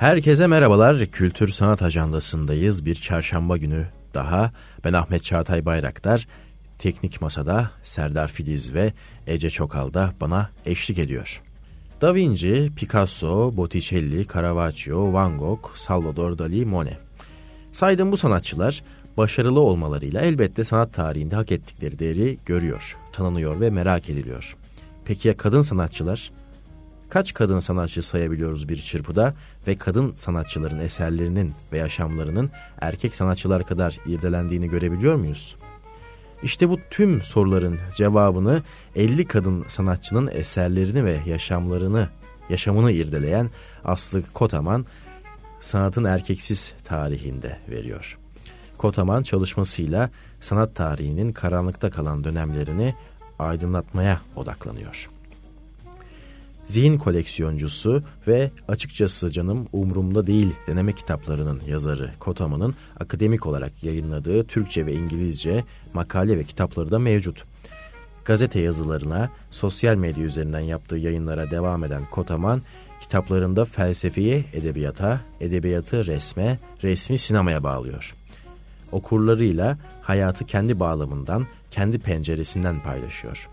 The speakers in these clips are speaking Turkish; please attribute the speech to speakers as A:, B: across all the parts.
A: Herkese merhabalar. Kültür Sanat Ajandası'ndayız. Bir çarşamba günü daha. Ben Ahmet Çağatay Bayraktar. Teknik Masa'da Serdar Filiz ve Ece Çokal da bana eşlik ediyor. Da Vinci, Picasso, Botticelli, Caravaggio, Van Gogh, Salvador Dali, Monet. Saydığım bu sanatçılar başarılı olmalarıyla elbette sanat tarihinde hak ettikleri değeri görüyor, tanınıyor ve merak ediliyor. Peki ya kadın sanatçılar? Kaç kadın sanatçı sayabiliyoruz bir çırpıda ve kadın sanatçıların eserlerinin ve yaşamlarının erkek sanatçılar kadar irdelendiğini görebiliyor muyuz? İşte bu tüm soruların cevabını 50 kadın sanatçının eserlerini ve yaşamlarını, yaşamını irdeleyen Aslı Kotaman sanatın erkeksiz tarihinde veriyor. Kotaman çalışmasıyla sanat tarihinin karanlıkta kalan dönemlerini aydınlatmaya odaklanıyor. Zihin koleksiyoncusu ve açıkçası canım umurumda değil deneme kitaplarının yazarı Kotaman'ın akademik olarak yayınladığı Türkçe ve İngilizce makale ve kitapları da mevcut. Gazete yazılarına, sosyal medya üzerinden yaptığı yayınlara devam eden Kotaman, kitaplarında felsefeyi edebiyata, edebiyatı resme, resmi sinemaya bağlıyor. Okurlarıyla hayatı kendi bağlamından, kendi penceresinden paylaşıyor.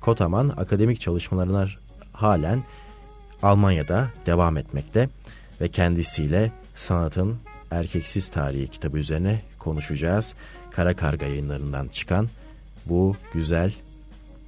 A: Kotaman akademik çalışmalarına halen Almanya'da devam etmekte ve kendisiyle sanatın erkeksiz tarihi kitabı üzerine konuşacağız. Kara Karga yayınlarından çıkan bu güzel,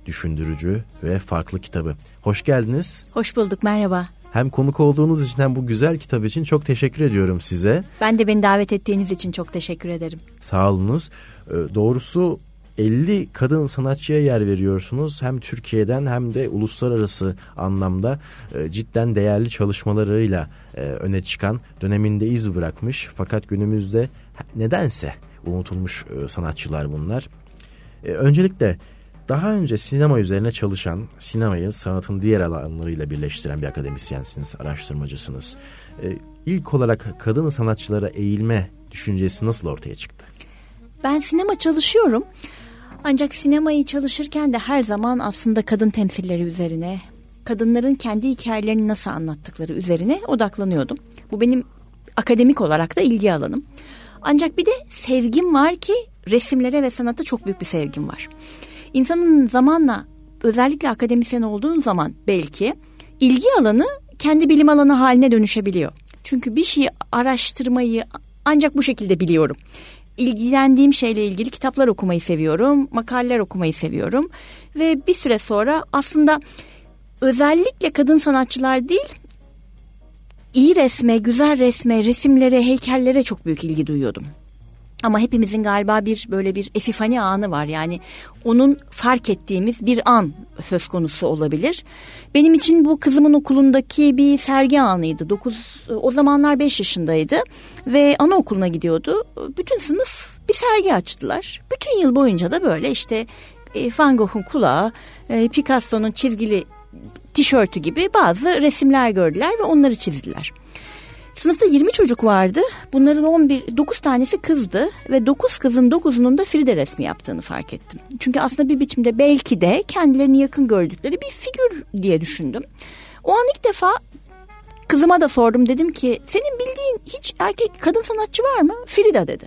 A: düşündürücü ve farklı kitabı. Hoş geldiniz.
B: Hoş bulduk, merhaba.
A: Hem konuk olduğunuz için hem bu güzel kitap için çok teşekkür ediyorum size.
B: Ben de beni davet ettiğiniz için çok teşekkür ederim.
A: Sağ olunuz. Ee, doğrusu 50 kadın sanatçıya yer veriyorsunuz. Hem Türkiye'den hem de uluslararası anlamda e, cidden değerli çalışmalarıyla e, öne çıkan döneminde iz bırakmış. Fakat günümüzde nedense unutulmuş e, sanatçılar bunlar. Öncelikle daha önce sinema üzerine çalışan, sinemayı sanatın diğer alanlarıyla birleştiren bir akademisyensiniz, araştırmacısınız. E, ilk olarak kadın sanatçılara eğilme düşüncesi nasıl ortaya çıktı?
B: Ben sinema çalışıyorum. Ancak sinemayı çalışırken de her zaman aslında kadın temsilleri üzerine, kadınların kendi hikayelerini nasıl anlattıkları üzerine odaklanıyordum. Bu benim akademik olarak da ilgi alanım. Ancak bir de sevgim var ki resimlere ve sanata çok büyük bir sevgim var. İnsanın zamanla özellikle akademisyen olduğun zaman belki ilgi alanı kendi bilim alanı haline dönüşebiliyor. Çünkü bir şeyi araştırmayı ancak bu şekilde biliyorum ilgilendiğim şeyle ilgili kitaplar okumayı seviyorum, makaleler okumayı seviyorum ve bir süre sonra aslında özellikle kadın sanatçılar değil, iyi resme, güzel resme, resimlere, heykellere çok büyük ilgi duyuyordum. Ama hepimizin galiba bir böyle bir efifani anı var. Yani onun fark ettiğimiz bir an söz konusu olabilir. Benim için bu kızımın okulundaki bir sergi anıydı. 9 o zamanlar 5 yaşındaydı ve anaokuluna gidiyordu. Bütün sınıf bir sergi açtılar. Bütün yıl boyunca da böyle işte e, Van Gogh'un kulağı, e, Picasso'nun çizgili tişörtü gibi bazı resimler gördüler ve onları çizdiler. Sınıfta 20 çocuk vardı. Bunların 11, 9 tanesi kızdı ve 9 kızın 9'unun da Frida resmi yaptığını fark ettim. Çünkü aslında bir biçimde belki de kendilerini yakın gördükleri bir figür diye düşündüm. O an ilk defa kızıma da sordum dedim ki senin bildiğin hiç erkek kadın sanatçı var mı? Frida dedi.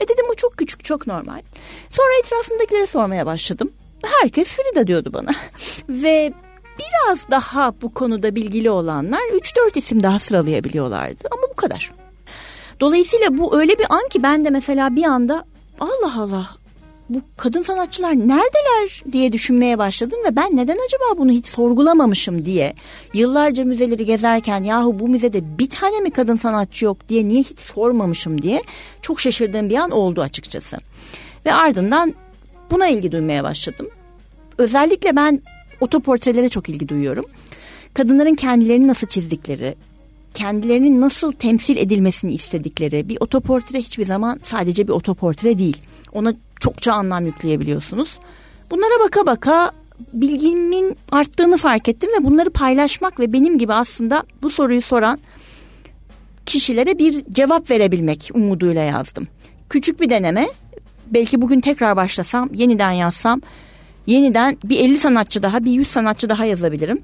B: E dedim bu çok küçük çok normal. Sonra etrafımdakilere sormaya başladım. Herkes Frida diyordu bana. Ve biraz daha bu konuda bilgili olanlar 3-4 isim daha sıralayabiliyorlardı ama bu kadar. Dolayısıyla bu öyle bir an ki ben de mesela bir anda Allah Allah bu kadın sanatçılar neredeler diye düşünmeye başladım ve ben neden acaba bunu hiç sorgulamamışım diye yıllarca müzeleri gezerken yahu bu müzede bir tane mi kadın sanatçı yok diye niye hiç sormamışım diye çok şaşırdığım bir an oldu açıkçası. Ve ardından buna ilgi duymaya başladım. Özellikle ben otoportrelere çok ilgi duyuyorum. Kadınların kendilerini nasıl çizdikleri, kendilerinin nasıl temsil edilmesini istedikleri bir otoportre hiçbir zaman sadece bir otoportre değil. Ona çokça anlam yükleyebiliyorsunuz. Bunlara baka baka bilgimin arttığını fark ettim ve bunları paylaşmak ve benim gibi aslında bu soruyu soran kişilere bir cevap verebilmek umuduyla yazdım. Küçük bir deneme. Belki bugün tekrar başlasam, yeniden yazsam yeniden bir 50 sanatçı daha bir 100 sanatçı daha yazabilirim.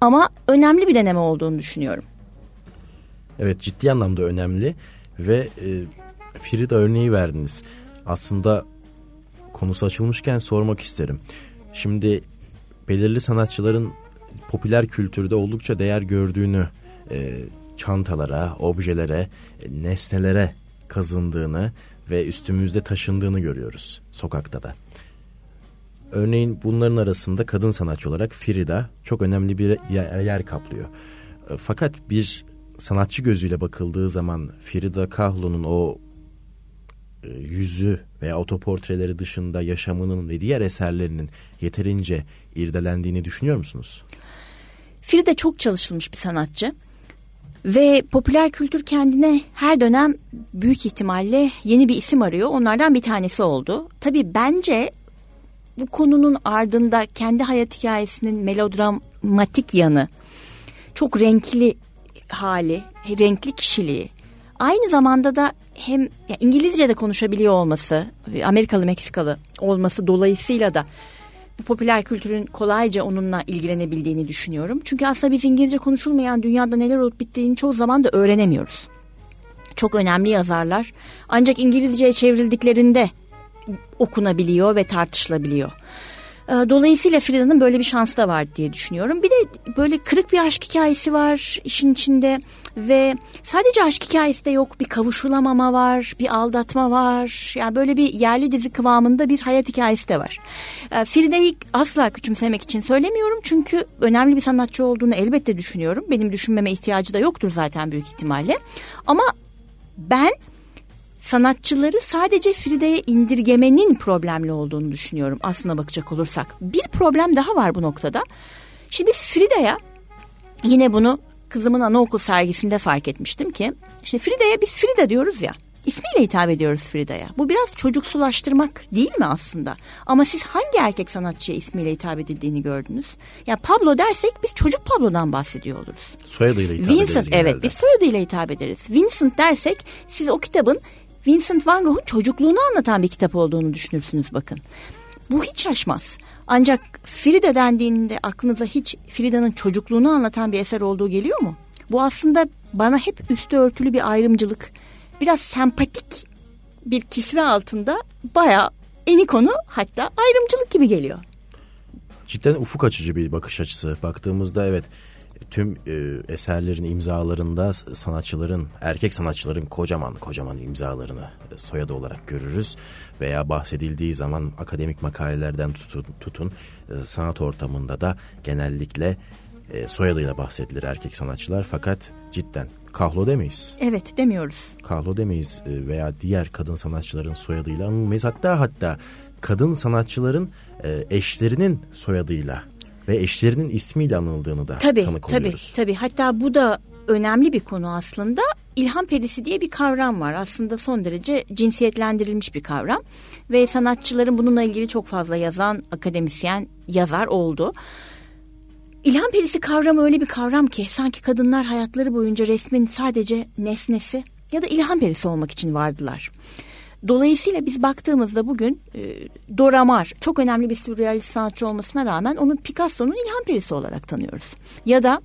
B: Ama önemli bir deneme olduğunu düşünüyorum.
A: Evet ciddi anlamda önemli ve e, Frida örneği verdiniz. Aslında konusu açılmışken sormak isterim. Şimdi belirli sanatçıların popüler kültürde oldukça değer gördüğünü, e, çantalara, objelere, e, nesnelere kazındığını ve üstümüzde taşındığını görüyoruz sokakta da. Örneğin bunların arasında kadın sanatçı olarak Frida çok önemli bir yer, kaplıyor. E, fakat bir sanatçı gözüyle bakıldığı zaman Frida Kahlo'nun o e, yüzü veya otoportreleri dışında yaşamının ve diğer eserlerinin yeterince irdelendiğini düşünüyor musunuz?
B: Frida çok çalışılmış bir sanatçı. Ve popüler kültür kendine her dönem büyük ihtimalle yeni bir isim arıyor. Onlardan bir tanesi oldu. Tabii bence bu konunun ardında kendi hayat hikayesinin melodramatik yanı, çok renkli hali, renkli kişiliği, aynı zamanda da hem ya İngilizce de konuşabiliyor olması, Amerikalı Meksikalı olması dolayısıyla da bu popüler kültürün kolayca onunla ilgilenebildiğini düşünüyorum. Çünkü aslında biz İngilizce konuşulmayan dünyada neler olup bittiğini çoğu zaman da öğrenemiyoruz. Çok önemli yazarlar ancak İngilizceye çevrildiklerinde okunabiliyor ve tartışılabiliyor. Ee, dolayısıyla Frida'nın böyle bir şansı da var diye düşünüyorum. Bir de böyle kırık bir aşk hikayesi var işin içinde ve sadece aşk hikayesi de yok. Bir kavuşulamama var, bir aldatma var. Yani böyle bir yerli dizi kıvamında bir hayat hikayesi de var. Ee, Frida'yı asla küçümsemek için söylemiyorum. Çünkü önemli bir sanatçı olduğunu elbette düşünüyorum. Benim düşünmeme ihtiyacı da yoktur zaten büyük ihtimalle. Ama ben sanatçıları sadece Frida'ya indirgemenin problemli olduğunu düşünüyorum aslına bakacak olursak. Bir problem daha var bu noktada. Şimdi biz Frida'ya yine bunu kızımın anaokul sergisinde fark etmiştim ki işte Frida'ya biz Frida diyoruz ya. İsmiyle hitap ediyoruz Frida'ya. Bu biraz çocuksulaştırmak değil mi aslında? Ama siz hangi erkek sanatçıya ismiyle hitap edildiğini gördünüz? Ya Pablo dersek biz çocuk Pablo'dan bahsediyor oluruz.
A: Soyadıyla hitap
B: Vincent,
A: ederiz
B: evet
A: genelde.
B: biz soyadıyla hitap ederiz. Vincent dersek siz o kitabın Vincent van Gogh'un çocukluğunu anlatan bir kitap olduğunu düşünürsünüz bakın. Bu hiç şaşmaz. Ancak Frida dendiğinde aklınıza hiç Frida'nın çocukluğunu anlatan bir eser olduğu geliyor mu? Bu aslında bana hep üstü örtülü bir ayrımcılık, biraz sempatik bir kisve altında bayağı eni konu hatta ayrımcılık gibi geliyor.
A: Cidden ufuk açıcı bir bakış açısı. Baktığımızda evet tüm e, eserlerin imzalarında sanatçıların, erkek sanatçıların kocaman kocaman imzalarını e, soyadı olarak görürüz. Veya bahsedildiği zaman akademik makalelerden tutun, tutun e, sanat ortamında da genellikle e, soyadıyla bahsedilir erkek sanatçılar. Fakat cidden kahlo demeyiz.
B: Evet demiyoruz.
A: Kahlo demeyiz e, veya diğer kadın sanatçıların soyadıyla anılmayız. Hatta hatta kadın sanatçıların e, eşlerinin soyadıyla ve eşlerinin ismiyle anıldığını da
B: Tabii
A: tanık
B: tabii
A: oluyoruz.
B: tabii. Hatta bu da önemli bir konu aslında. İlham perisi diye bir kavram var. Aslında son derece cinsiyetlendirilmiş bir kavram. Ve sanatçıların bununla ilgili çok fazla yazan akademisyen yazar oldu. İlham perisi kavramı öyle bir kavram ki sanki kadınlar hayatları boyunca resmin sadece nesnesi ya da ilham perisi olmak için vardılar. Dolayısıyla biz baktığımızda bugün e, Dora Maar çok önemli bir sürrealist sanatçı olmasına rağmen onu Picasso'nun ilham perisi olarak tanıyoruz. Ya da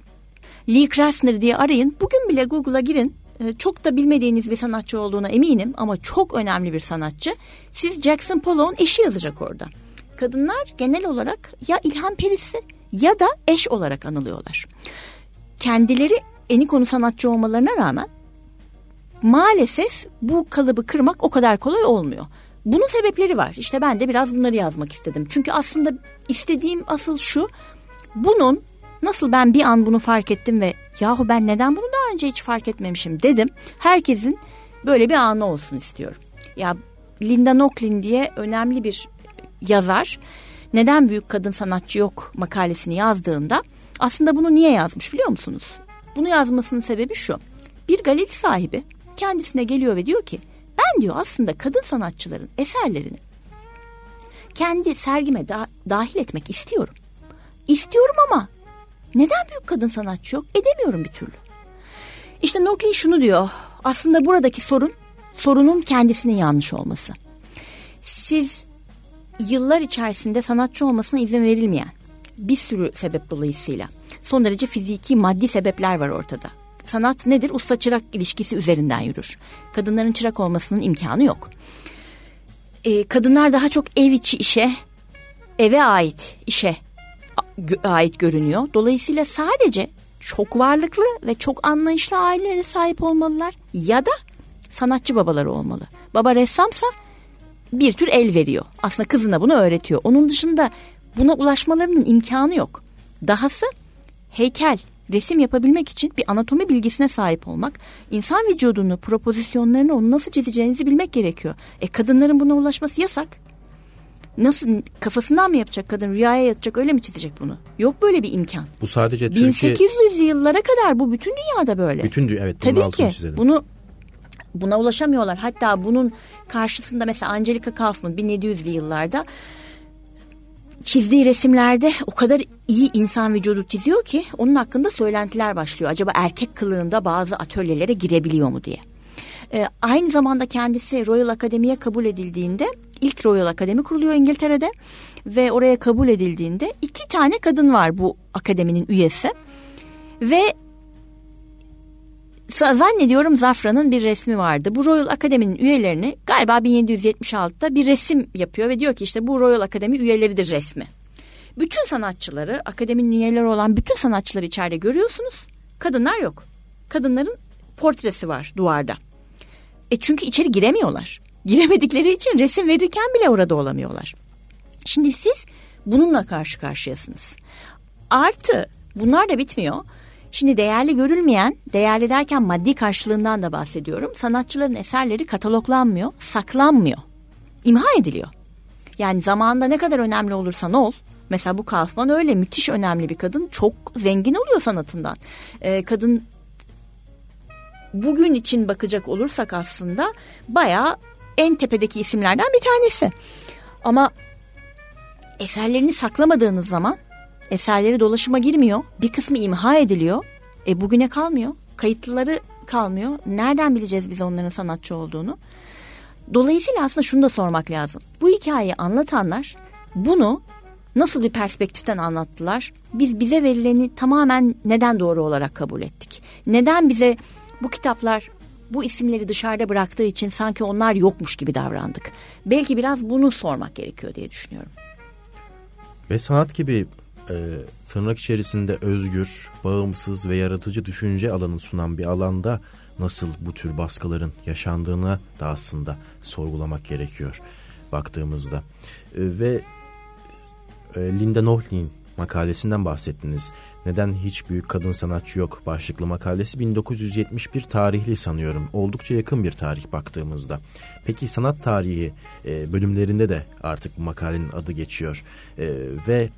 B: Lee Krasner diye arayın. Bugün bile Google'a girin. E, çok da bilmediğiniz bir sanatçı olduğuna eminim ama çok önemli bir sanatçı. Siz Jackson Pollock'un eşi yazacak orada. Kadınlar genel olarak ya ilham perisi ya da eş olarak anılıyorlar. Kendileri eni konu sanatçı olmalarına rağmen maalesef bu kalıbı kırmak o kadar kolay olmuyor. Bunun sebepleri var. İşte ben de biraz bunları yazmak istedim. Çünkü aslında istediğim asıl şu. Bunun nasıl ben bir an bunu fark ettim ve yahu ben neden bunu daha önce hiç fark etmemişim dedim. Herkesin böyle bir anı olsun istiyorum. Ya Linda Nochlin diye önemli bir yazar neden büyük kadın sanatçı yok makalesini yazdığında aslında bunu niye yazmış biliyor musunuz? Bunu yazmasının sebebi şu. Bir galeri sahibi kendisine geliyor ve diyor ki ben diyor aslında kadın sanatçıların eserlerini kendi sergime da, dahil etmek istiyorum. İstiyorum ama neden büyük kadın sanatçı yok? Edemiyorum bir türlü. İşte Nochlin şunu diyor. Aslında buradaki sorun sorunun kendisinin yanlış olması. Siz yıllar içerisinde sanatçı olmasına izin verilmeyen bir sürü sebep dolayısıyla son derece fiziki maddi sebepler var ortada. Sanat nedir? Usta çırak ilişkisi üzerinden yürür. Kadınların çırak olmasının imkanı yok. E, kadınlar daha çok ev içi işe, eve ait işe ait görünüyor. Dolayısıyla sadece çok varlıklı ve çok anlayışlı ailelere sahip olmalılar ya da sanatçı babaları olmalı. Baba ressamsa bir tür el veriyor. Aslında kızına bunu öğretiyor. Onun dışında buna ulaşmalarının imkanı yok. Dahası heykel, resim yapabilmek için bir anatomi bilgisine sahip olmak, insan vücudunu, propozisyonlarını onu nasıl çizeceğinizi bilmek gerekiyor. E kadınların buna ulaşması yasak. Nasıl kafasından mı yapacak kadın rüyaya yatacak öyle mi çizecek bunu? Yok böyle bir imkan.
A: Bu sadece
B: 1800 Türkiye... yıllara kadar bu bütün dünyada böyle.
A: Bütün evet.
B: Tabii ki çizelim. bunu buna ulaşamıyorlar. Hatta bunun karşısında mesela Angelica Kaufman 1700'lü yıllarda çizdiği resimlerde o kadar iyi insan vücudu çiziyor ki onun hakkında söylentiler başlıyor. Acaba erkek kılığında bazı atölyelere girebiliyor mu diye. Ee, aynı zamanda kendisi Royal Akademi'ye kabul edildiğinde ilk Royal Akademi kuruluyor İngiltere'de ve oraya kabul edildiğinde iki tane kadın var bu akademinin üyesi ve zannediyorum Zafran'ın bir resmi vardı. Bu Royal Akademi'nin üyelerini galiba 1776'da bir resim yapıyor ve diyor ki işte bu Royal Akademi üyeleridir resmi. Bütün sanatçıları, akademinin üyeleri olan bütün sanatçıları içeride görüyorsunuz. Kadınlar yok. Kadınların portresi var duvarda. E çünkü içeri giremiyorlar. Giremedikleri için resim verirken bile orada olamıyorlar. Şimdi siz bununla karşı karşıyasınız. Artı bunlar da bitmiyor. Şimdi değerli görülmeyen, değerli derken maddi karşılığından da bahsediyorum. Sanatçıların eserleri kataloglanmıyor, saklanmıyor. İmha ediliyor. Yani zamanında ne kadar önemli olursan ol. Mesela bu Kaufman öyle müthiş önemli bir kadın. Çok zengin oluyor sanatından. Ee, kadın bugün için bakacak olursak aslında bayağı en tepedeki isimlerden bir tanesi. Ama eserlerini saklamadığınız zaman eserleri dolaşıma girmiyor. Bir kısmı imha ediliyor. E bugüne kalmıyor. Kayıtlıları kalmıyor. Nereden bileceğiz biz onların sanatçı olduğunu? Dolayısıyla aslında şunu da sormak lazım. Bu hikayeyi anlatanlar bunu nasıl bir perspektiften anlattılar? Biz bize verileni tamamen neden doğru olarak kabul ettik? Neden bize bu kitaplar bu isimleri dışarıda bıraktığı için sanki onlar yokmuş gibi davrandık? Belki biraz bunu sormak gerekiyor diye düşünüyorum.
A: Ve sanat gibi e, tırnak içerisinde özgür, bağımsız ve yaratıcı düşünce alanı sunan bir alanda nasıl bu tür baskıların yaşandığını da aslında sorgulamak gerekiyor baktığımızda. E, ve e, Linda Nohlin makalesinden bahsettiniz. Neden hiç büyük kadın sanatçı yok başlıklı makalesi 1971 tarihli sanıyorum. Oldukça yakın bir tarih baktığımızda. Peki sanat tarihi e, bölümlerinde de artık bu makalenin adı geçiyor. E, ve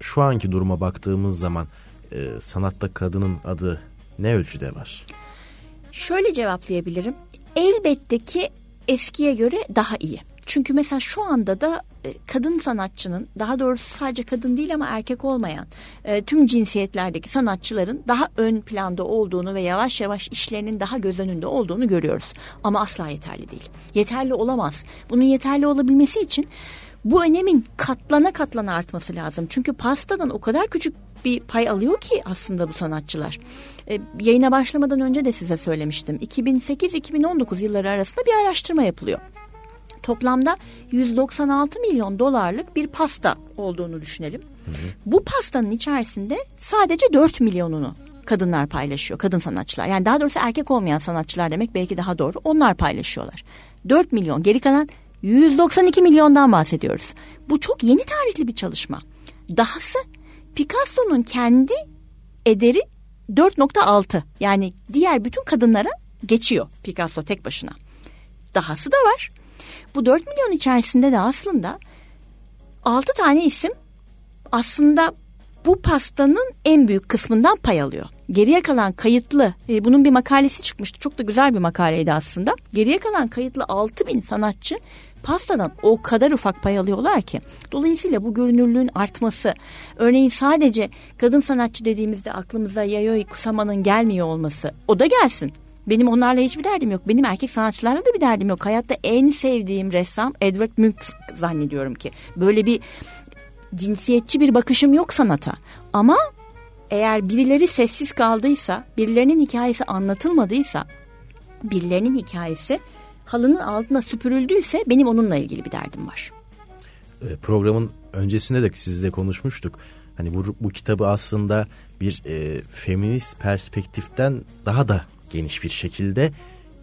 A: şu anki duruma baktığımız zaman e, sanatta kadının adı ne ölçüde var?
B: Şöyle cevaplayabilirim. Elbette ki eskiye göre daha iyi. Çünkü mesela şu anda da e, kadın sanatçının daha doğrusu sadece kadın değil ama erkek olmayan e, tüm cinsiyetlerdeki sanatçıların daha ön planda olduğunu ve yavaş yavaş işlerinin daha göz önünde olduğunu görüyoruz. Ama asla yeterli değil. Yeterli olamaz. Bunun yeterli olabilmesi için bu önemin katlana katlana artması lazım. Çünkü pastadan o kadar küçük bir pay alıyor ki aslında bu sanatçılar. E, yayına başlamadan önce de size söylemiştim. 2008-2019 yılları arasında bir araştırma yapılıyor. Toplamda 196 milyon dolarlık bir pasta olduğunu düşünelim. Bu pastanın içerisinde sadece 4 milyonunu kadınlar paylaşıyor. Kadın sanatçılar. Yani daha doğrusu erkek olmayan sanatçılar demek belki daha doğru. Onlar paylaşıyorlar. 4 milyon geri kalan 192 milyondan bahsediyoruz. Bu çok yeni tarihli bir çalışma. Dahası Picasso'nun kendi ederi 4.6 yani diğer bütün kadınlara geçiyor Picasso tek başına. Dahası da var. Bu 4 milyon içerisinde de aslında 6 tane isim aslında bu pastanın en büyük kısmından pay alıyor. Geriye kalan kayıtlı, e, bunun bir makalesi çıkmıştı. Çok da güzel bir makaleydi aslında. Geriye kalan kayıtlı 6 bin sanatçı pastadan o kadar ufak pay alıyorlar ki. Dolayısıyla bu görünürlüğün artması, örneğin sadece kadın sanatçı dediğimizde aklımıza Yayoi Kusama'nın gelmiyor olması, o da gelsin. Benim onlarla hiçbir derdim yok. Benim erkek sanatçılarla da bir derdim yok. Hayatta en sevdiğim ressam Edward Munch zannediyorum ki. Böyle bir cinsiyetçi bir bakışım yok sanata. Ama eğer birileri sessiz kaldıysa, birilerinin hikayesi anlatılmadıysa, birilerinin hikayesi halının altına süpürüldüyse benim onunla ilgili bir derdim var.
A: E, programın öncesinde de sizle konuşmuştuk. Hani bu, bu kitabı aslında bir e, feminist perspektiften daha da geniş bir şekilde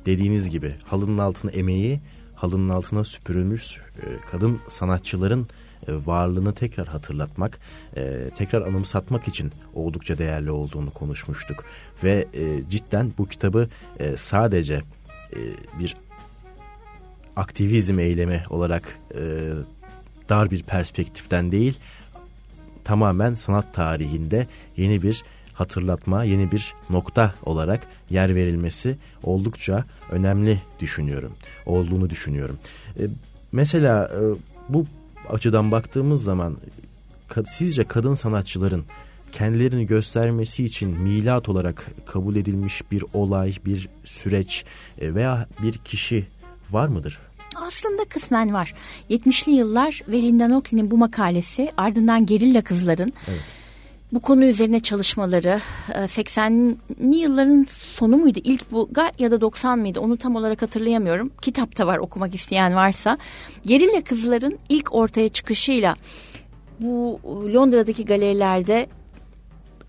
A: dediğiniz gibi halının altına emeği, halının altına süpürülmüş e, kadın sanatçıların varlığını tekrar hatırlatmak, e, tekrar anımsatmak için oldukça değerli olduğunu konuşmuştuk. Ve e, cidden bu kitabı e, sadece e, bir aktivizm eylemi olarak e, dar bir perspektiften değil, tamamen sanat tarihinde yeni bir hatırlatma, yeni bir nokta olarak yer verilmesi oldukça önemli düşünüyorum. Olduğunu düşünüyorum. E, mesela e, bu açıdan baktığımız zaman sizce kadın sanatçıların kendilerini göstermesi için milat olarak kabul edilmiş bir olay, bir süreç e, veya bir kişi var mıdır?
B: Aslında kısmen var. 70'li yıllar ve Linda Nochley'nin bu makalesi ardından Gerilla Kızların evet. Bu konu üzerine çalışmaları 80'li e, yılların sonu muydu? İlk bu ya da 90 mıydı? Onu tam olarak hatırlayamıyorum. Kitapta var okumak isteyen varsa. Gerilla Kızların ilk ortaya çıkışıyla bu Londra'daki galerilerde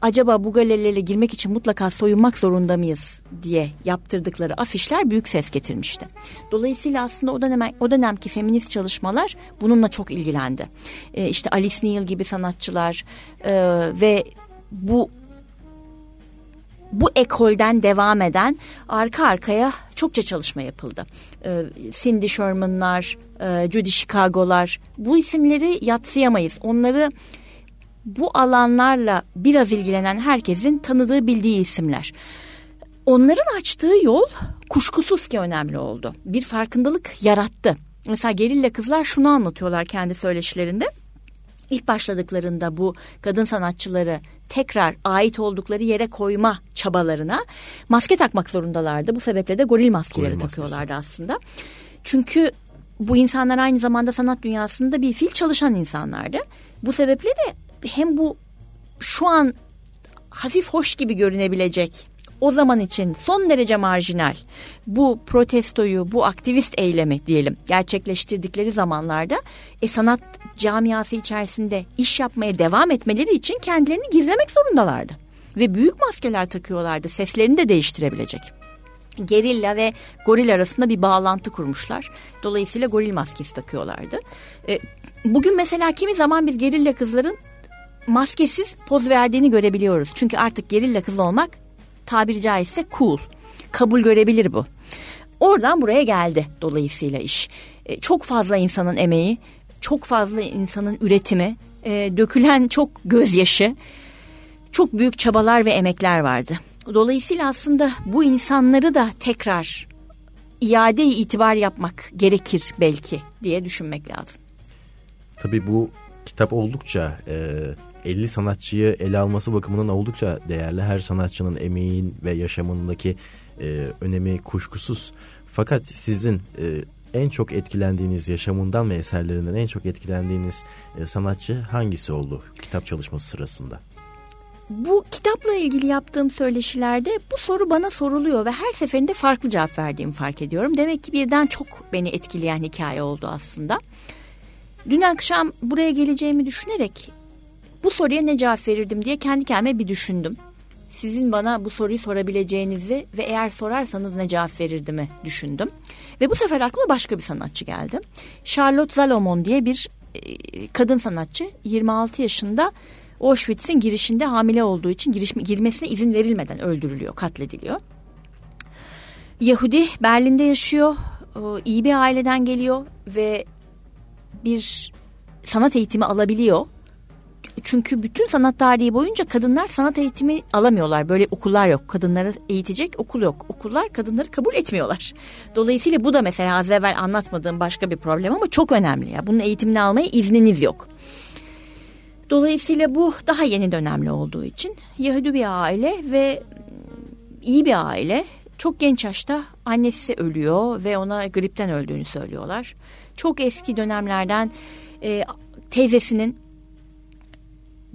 B: acaba bu galerilere girmek için mutlaka soyunmak zorunda mıyız diye yaptırdıkları afişler büyük ses getirmişti. Dolayısıyla aslında o dönem o dönemki feminist çalışmalar bununla çok ilgilendi. E, işte Alice Neal gibi sanatçılar e, ve bu bu ekolden devam eden arka arkaya çokça çalışma yapıldı. E, Cindy Sherman'lar, e, Judy Chicago'lar bu isimleri yatsıyamayız. Onları bu alanlarla biraz ilgilenen herkesin tanıdığı bildiği isimler. Onların açtığı yol kuşkusuz ki önemli oldu. Bir farkındalık yarattı. Mesela gerilla kızlar şunu anlatıyorlar kendi söyleşilerinde. İlk başladıklarında bu kadın sanatçıları tekrar ait oldukları yere koyma çabalarına maske takmak zorundalardı. Bu sebeple de goril maskeleri goril takıyorlardı maskesi. aslında. Çünkü bu insanlar aynı zamanda sanat dünyasında bir fil çalışan insanlardı. Bu sebeple de hem bu şu an hafif hoş gibi görünebilecek o zaman için son derece marjinal bu protestoyu, bu aktivist eylemi diyelim gerçekleştirdikleri zamanlarda e, sanat camiası içerisinde iş yapmaya devam etmeleri için kendilerini gizlemek zorundalardı. Ve büyük maskeler takıyorlardı seslerini de değiştirebilecek. Gerilla ve goril arasında bir bağlantı kurmuşlar. Dolayısıyla goril maskesi takıyorlardı. E, bugün mesela kimi zaman biz gerilla kızların maskesiz poz verdiğini görebiliyoruz. Çünkü artık gerilla kız olmak tabiri caizse cool. Kabul görebilir bu. Oradan buraya geldi dolayısıyla iş. E, çok fazla insanın emeği, çok fazla insanın üretimi, e, dökülen çok gözyaşı, çok büyük çabalar ve emekler vardı. Dolayısıyla aslında bu insanları da tekrar iade itibar yapmak gerekir belki diye düşünmek lazım.
A: Tabii bu kitap oldukça e, 50 sanatçıyı ele alması bakımından oldukça değerli. Her sanatçının emeğin ve yaşamındaki e, önemi kuşkusuz. Fakat sizin e, en çok etkilendiğiniz yaşamından ve eserlerinden en çok etkilendiğiniz e, sanatçı hangisi oldu kitap çalışması sırasında?
B: Bu kitapla ilgili yaptığım söyleşilerde bu soru bana soruluyor ve her seferinde farklı cevap verdiğimi fark ediyorum. Demek ki birden çok beni etkileyen hikaye oldu aslında. Dün akşam buraya geleceğimi düşünerek bu soruya ne cevap verirdim diye kendi kendime bir düşündüm. Sizin bana bu soruyu sorabileceğinizi ve eğer sorarsanız ne cevap verirdimi düşündüm. Ve bu sefer aklıma başka bir sanatçı geldi. Charlotte Salomon diye bir e, kadın sanatçı 26 yaşında Auschwitz'in girişinde hamile olduğu için giriş, girmesine izin verilmeden öldürülüyor, katlediliyor. Yahudi Berlin'de yaşıyor, iyi bir aileden geliyor ve bir sanat eğitimi alabiliyor çünkü bütün sanat tarihi boyunca kadınlar sanat eğitimi alamıyorlar. Böyle okullar yok. Kadınları eğitecek okul yok. Okullar kadınları kabul etmiyorlar. Dolayısıyla bu da mesela az evvel anlatmadığım başka bir problem ama çok önemli. ya. Bunun eğitimini almaya izniniz yok. Dolayısıyla bu daha yeni dönemli olduğu için Yahudi bir aile ve iyi bir aile. Çok genç yaşta annesi ölüyor ve ona gripten öldüğünü söylüyorlar. Çok eski dönemlerden e, teyzesinin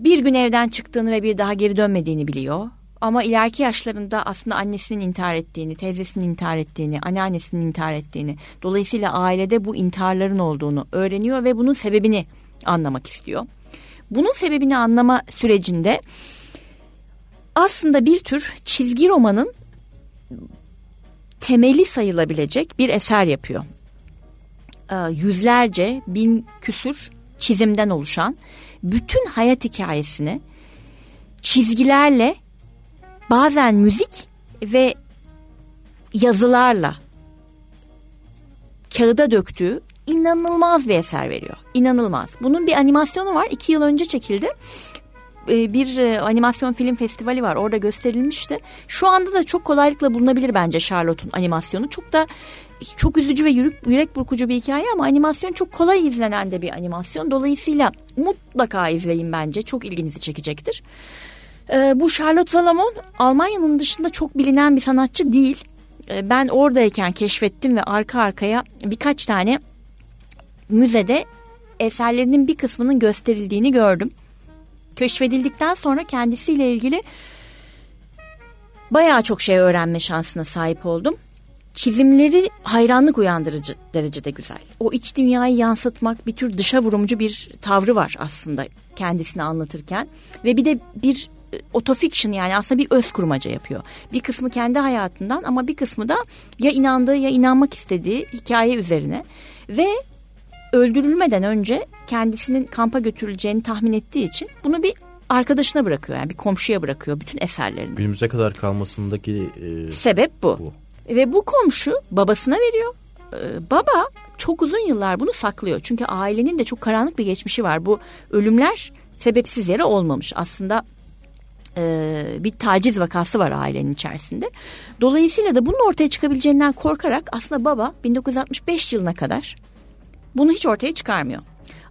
B: bir gün evden çıktığını ve bir daha geri dönmediğini biliyor. Ama ileriki yaşlarında aslında annesinin intihar ettiğini, teyzesinin intihar ettiğini, anneannesinin intihar ettiğini, dolayısıyla ailede bu intiharların olduğunu öğreniyor ve bunun sebebini anlamak istiyor. Bunun sebebini anlama sürecinde aslında bir tür çizgi romanın temeli sayılabilecek bir eser yapıyor. Ee, yüzlerce, bin küsür çizimden oluşan bütün hayat hikayesini çizgilerle bazen müzik ve yazılarla kağıda döktüğü inanılmaz bir eser veriyor. İnanılmaz. Bunun bir animasyonu var. İki yıl önce çekildi. Ee, bir e, animasyon film festivali var. Orada gösterilmişti. Şu anda da çok kolaylıkla bulunabilir bence Charlotte'un animasyonu. Çok da çok üzücü ve yürek, yürek burkucu bir hikaye ama animasyon çok kolay izlenen de bir animasyon. Dolayısıyla mutlaka izleyin bence. Çok ilginizi çekecektir. Ee, bu Charlotte Salomon Almanya'nın dışında çok bilinen bir sanatçı değil. Ee, ben oradayken keşfettim ve arka arkaya birkaç tane müzede eserlerinin bir kısmının gösterildiğini gördüm. Keşfedildikten sonra kendisiyle ilgili bayağı çok şey öğrenme şansına sahip oldum. Çizimleri hayranlık uyandırıcı derecede güzel. O iç dünyayı yansıtmak bir tür dışa vurumcu bir tavrı var aslında kendisini anlatırken. Ve bir de bir e, otofiction yani aslında bir öz kurmaca yapıyor. Bir kısmı kendi hayatından ama bir kısmı da ya inandığı ya inanmak istediği hikaye üzerine. Ve öldürülmeden önce kendisinin kampa götürüleceğini tahmin ettiği için bunu bir arkadaşına bırakıyor. Yani bir komşuya bırakıyor bütün eserlerini.
A: Günümüze kadar kalmasındaki
B: e, sebep bu. bu. Ve bu komşu babasına veriyor. Ee, baba çok uzun yıllar bunu saklıyor. Çünkü ailenin de çok karanlık bir geçmişi var. Bu ölümler sebepsiz yere olmamış. Aslında e, bir taciz vakası var ailenin içerisinde. Dolayısıyla da bunun ortaya çıkabileceğinden korkarak aslında baba 1965 yılına kadar bunu hiç ortaya çıkarmıyor.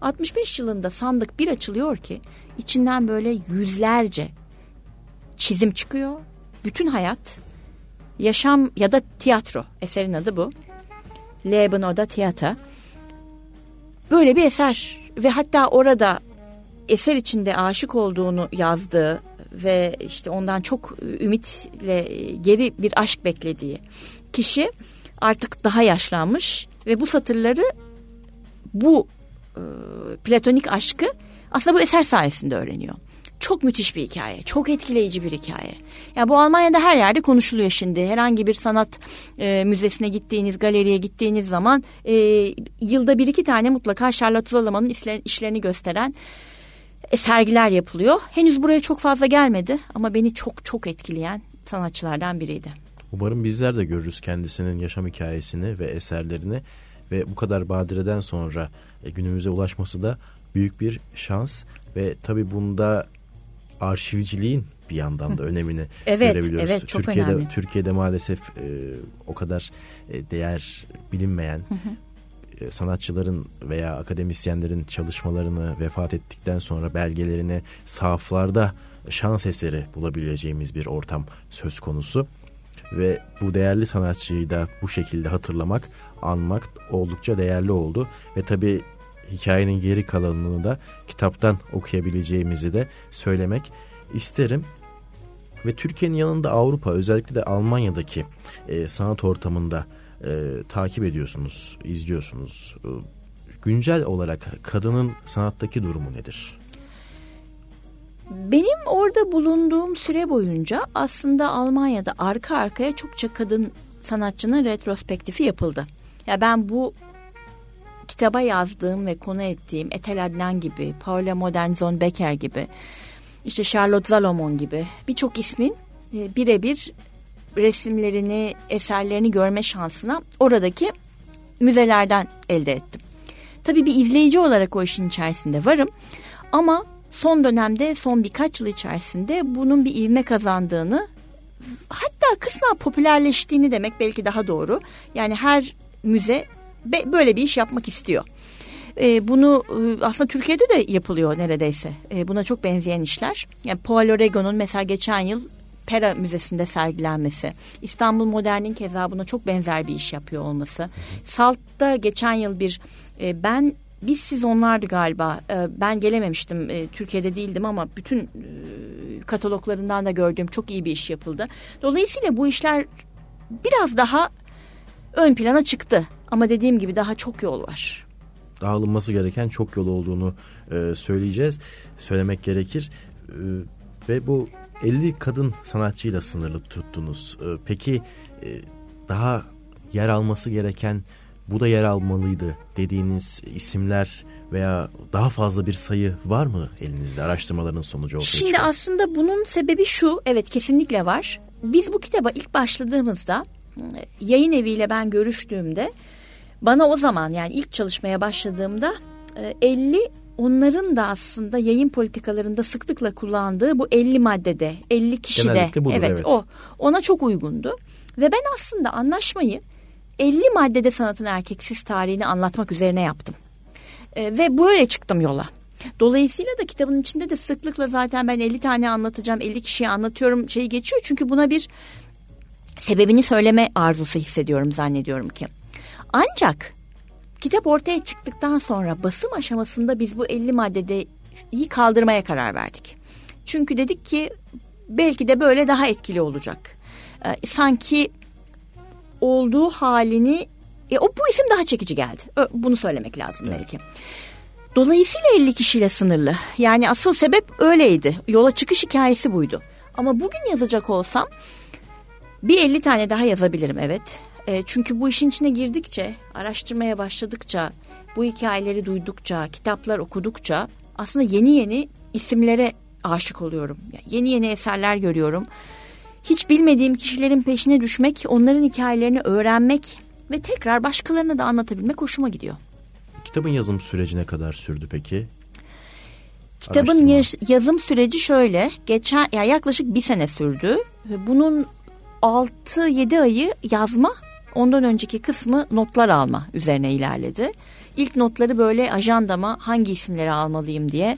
B: 65 yılında sandık bir açılıyor ki içinden böyle yüzlerce çizim çıkıyor. Bütün hayat yaşam ya da tiyatro eserin adı bu. Leben oder Theater. Böyle bir eser ve hatta orada eser içinde aşık olduğunu yazdığı ve işte ondan çok ümitle geri bir aşk beklediği kişi artık daha yaşlanmış ve bu satırları bu e, platonik aşkı aslında bu eser sayesinde öğreniyor. Çok müthiş bir hikaye, çok etkileyici bir hikaye. Ya bu Almanya'da her yerde konuşuluyor şimdi. Herhangi bir sanat e, müzesine gittiğiniz, galeriye gittiğiniz zaman e, yılda bir iki tane mutlaka Charlotte Zalaman'ın işlerini gösteren e, sergiler yapılıyor. Henüz buraya çok fazla gelmedi ama beni çok çok etkileyen sanatçılardan biriydi.
A: Umarım bizler de görürüz kendisinin yaşam hikayesini ve eserlerini ve bu kadar badireden sonra e, günümüze ulaşması da büyük bir şans ve tabii bunda arşivciliğin bir yandan da önemini
B: evet,
A: görebiliyoruz.
B: Evet, çok
A: Türkiye'de,
B: önemli.
A: Türkiye'de maalesef e, o kadar e, değer bilinmeyen e, sanatçıların veya akademisyenlerin çalışmalarını vefat ettikten sonra belgelerini sahaflarda şans eseri bulabileceğimiz bir ortam söz konusu. Ve bu değerli sanatçıyı da bu şekilde hatırlamak, anmak oldukça değerli oldu. Ve tabii hikayenin geri kalanını da kitaptan okuyabileceğimizi de söylemek isterim. Ve Türkiye'nin yanında Avrupa özellikle de Almanya'daki e, sanat ortamında e, takip ediyorsunuz, izliyorsunuz. E, güncel olarak kadının sanattaki durumu nedir?
B: Benim orada bulunduğum süre boyunca aslında Almanya'da arka arkaya çokça kadın sanatçının retrospektifi yapıldı. Ya ben bu kitaba yazdığım ve konu ettiğim Etel Adnan gibi, Paula Modernzon Becker gibi, işte Charlotte Salomon gibi birçok ismin e, birebir resimlerini, eserlerini görme şansına oradaki müzelerden elde ettim. Tabii bir izleyici olarak o işin içerisinde varım ama son dönemde son birkaç yıl içerisinde bunun bir ivme kazandığını hatta kısmen popülerleştiğini demek belki daha doğru. Yani her müze böyle bir iş yapmak istiyor. E, bunu e, aslında Türkiye'de de yapılıyor neredeyse. E, buna çok benzeyen işler. Yani Paul Orego'nun mesela geçen yıl Pera Müzesi'nde sergilenmesi, İstanbul Modern'in keza buna çok benzer bir iş yapıyor olması. Salt'ta geçen yıl bir e, ben biz siz onlardı galiba. E, ben gelememiştim. E, Türkiye'de değildim ama bütün e, kataloglarından da gördüğüm çok iyi bir iş yapıldı. Dolayısıyla bu işler biraz daha ön plana çıktı. Ama dediğim gibi daha çok yol var.
A: Dağılınması gereken çok yol olduğunu e, söyleyeceğiz. Söylemek gerekir. Ve bu 50 kadın sanatçıyla sınırlı tuttunuz. Peki daha yer alması gereken bu da yer almalıydı dediğiniz isimler veya daha fazla bir sayı var mı elinizde araştırmaların sonucu ortaya
B: Şimdi
A: çıkan?
B: aslında bunun sebebi şu, evet kesinlikle var. Biz bu kitaba ilk başladığımızda yayın eviyle ben görüştüğümde bana o zaman yani ilk çalışmaya başladığımda 50 onların da aslında yayın politikalarında sıklıkla kullandığı bu 50 maddede 50 kişide
A: budur,
B: evet,
A: evet
B: o ona çok uygundu ve ben aslında anlaşmayı 50 maddede sanatın erkeksiz tarihini anlatmak üzerine yaptım. E, ve böyle çıktım yola. Dolayısıyla da kitabın içinde de sıklıkla zaten ben 50 tane anlatacağım, 50 kişiye anlatıyorum şeyi geçiyor. Çünkü buna bir sebebini söyleme arzusu hissediyorum zannediyorum ki. Ancak kitap ortaya çıktıktan sonra basım aşamasında biz bu 50 maddede iyi kaldırmaya karar verdik. Çünkü dedik ki belki de böyle daha etkili olacak. Ee, sanki olduğu halini e, o bu isim daha çekici geldi. Bunu söylemek lazım evet. belki. Dolayısıyla 50 kişiyle sınırlı. Yani asıl sebep öyleydi. Yola çıkış hikayesi buydu. Ama bugün yazacak olsam bir 50 tane daha yazabilirim evet. E, çünkü bu işin içine girdikçe, araştırmaya başladıkça, bu hikayeleri duydukça, kitaplar okudukça aslında yeni yeni isimlere aşık oluyorum. Yani yeni yeni eserler görüyorum. Hiç bilmediğim kişilerin peşine düşmek, onların hikayelerini öğrenmek ve tekrar başkalarına da anlatabilmek hoşuma gidiyor.
A: Kitabın yazım süreci ne kadar sürdü peki?
B: Kitabın yaş, yazım süreci şöyle. Geçen ya yaklaşık bir sene sürdü. Bunun 6-7 ayı yazma, ondan önceki kısmı notlar alma üzerine ilerledi. İlk notları böyle ajandama hangi isimleri almalıyım diye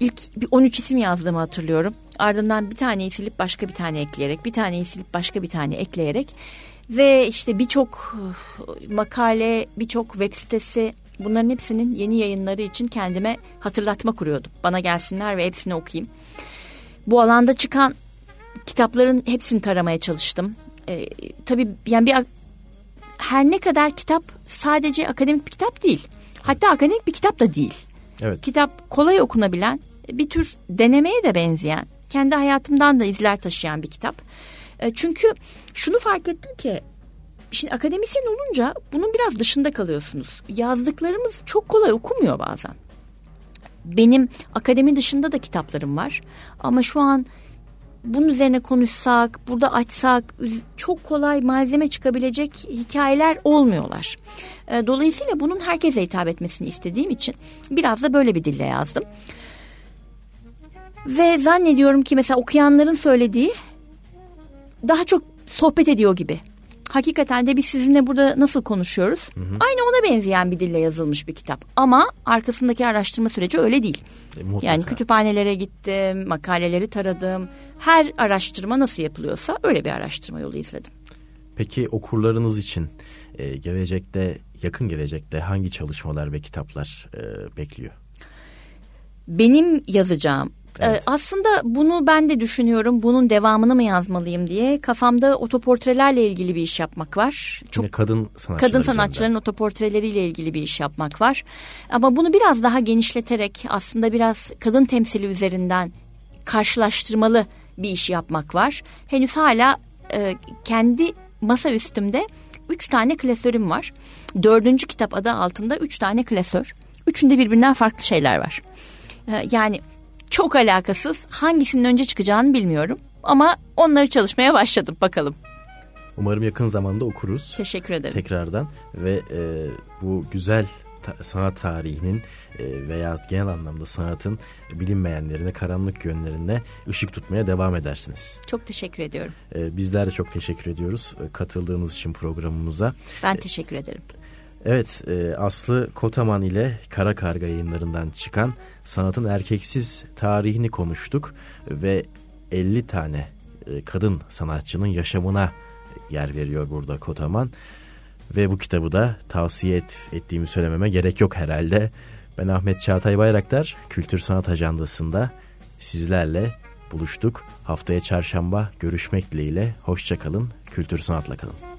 B: ilk bir 13 isim yazdığımı hatırlıyorum. Ardından bir taneyi silip başka bir tane ekleyerek, bir taneyi silip başka bir tane ekleyerek ve işte birçok makale, birçok web sitesi bunların hepsinin yeni yayınları için kendime hatırlatma kuruyordum. Bana gelsinler ve hepsini okuyayım. Bu alanda çıkan kitapların hepsini taramaya çalıştım. Ee, tabii yani bir her ne kadar kitap sadece akademik bir kitap değil. Hatta akademik bir kitap da değil.
A: Evet.
B: Kitap kolay okunabilen, bir tür denemeye de benzeyen, kendi hayatımdan da izler taşıyan bir kitap. E, çünkü şunu fark ettim ki Şimdi akademisyen olunca bunun biraz dışında kalıyorsunuz. Yazdıklarımız çok kolay okumuyor bazen. Benim akademi dışında da kitaplarım var. Ama şu an bunun üzerine konuşsak, burada açsak çok kolay malzeme çıkabilecek hikayeler olmuyorlar. E, dolayısıyla bunun herkese hitap etmesini istediğim için biraz da böyle bir dille yazdım. Ve zannediyorum ki mesela okuyanların söylediği daha çok sohbet ediyor gibi. Hakikaten de biz sizinle burada nasıl konuşuyoruz? Hı hı. Aynı ona benzeyen bir dille yazılmış bir kitap. Ama arkasındaki araştırma süreci öyle değil. E, yani kütüphanelere gittim, makaleleri taradım. Her araştırma nasıl yapılıyorsa öyle bir araştırma yolu izledim.
A: Peki okurlarınız için e, gelecekte, yakın gelecekte hangi çalışmalar ve kitaplar e, bekliyor?
B: Benim yazacağım Evet. aslında bunu ben de düşünüyorum. Bunun devamını mı yazmalıyım diye. Kafamda otoportrelerle ilgili bir iş yapmak var.
A: Çok Yine kadın sanatçılar
B: kadın sanatçıların üzerinde. otoportreleriyle ilgili bir iş yapmak var. Ama bunu biraz daha genişleterek aslında biraz kadın temsili üzerinden karşılaştırmalı bir iş yapmak var. Henüz hala e, kendi masa üstümde üç tane klasörüm var. Dördüncü kitap adı altında üç tane klasör. Üçünde birbirinden farklı şeyler var. E, yani çok alakasız. Hangisinin önce çıkacağını bilmiyorum. Ama onları çalışmaya başladım bakalım.
A: Umarım yakın zamanda okuruz.
B: Teşekkür ederim.
A: Tekrardan ve e, bu güzel ta- sanat tarihinin e, veya genel anlamda sanatın bilinmeyenlerine, karanlık yönlerine ışık tutmaya devam edersiniz.
B: Çok teşekkür ediyorum.
A: E, bizler de çok teşekkür ediyoruz e, katıldığınız için programımıza.
B: Ben teşekkür ederim.
A: Evet, e, Aslı Kotaman ile Kara Karga yayınlarından çıkan sanatın erkeksiz tarihini konuştuk ve 50 tane e, kadın sanatçının yaşamına yer veriyor burada Kotaman. Ve bu kitabı da tavsiye et, ettiğimi söylememe gerek yok herhalde. Ben Ahmet Çağatay Bayraktar. Kültür Sanat Ajandası'nda sizlerle buluştuk. Haftaya çarşamba görüşmek dileğiyle. Hoşçakalın. Kültür Sanat'la kalın.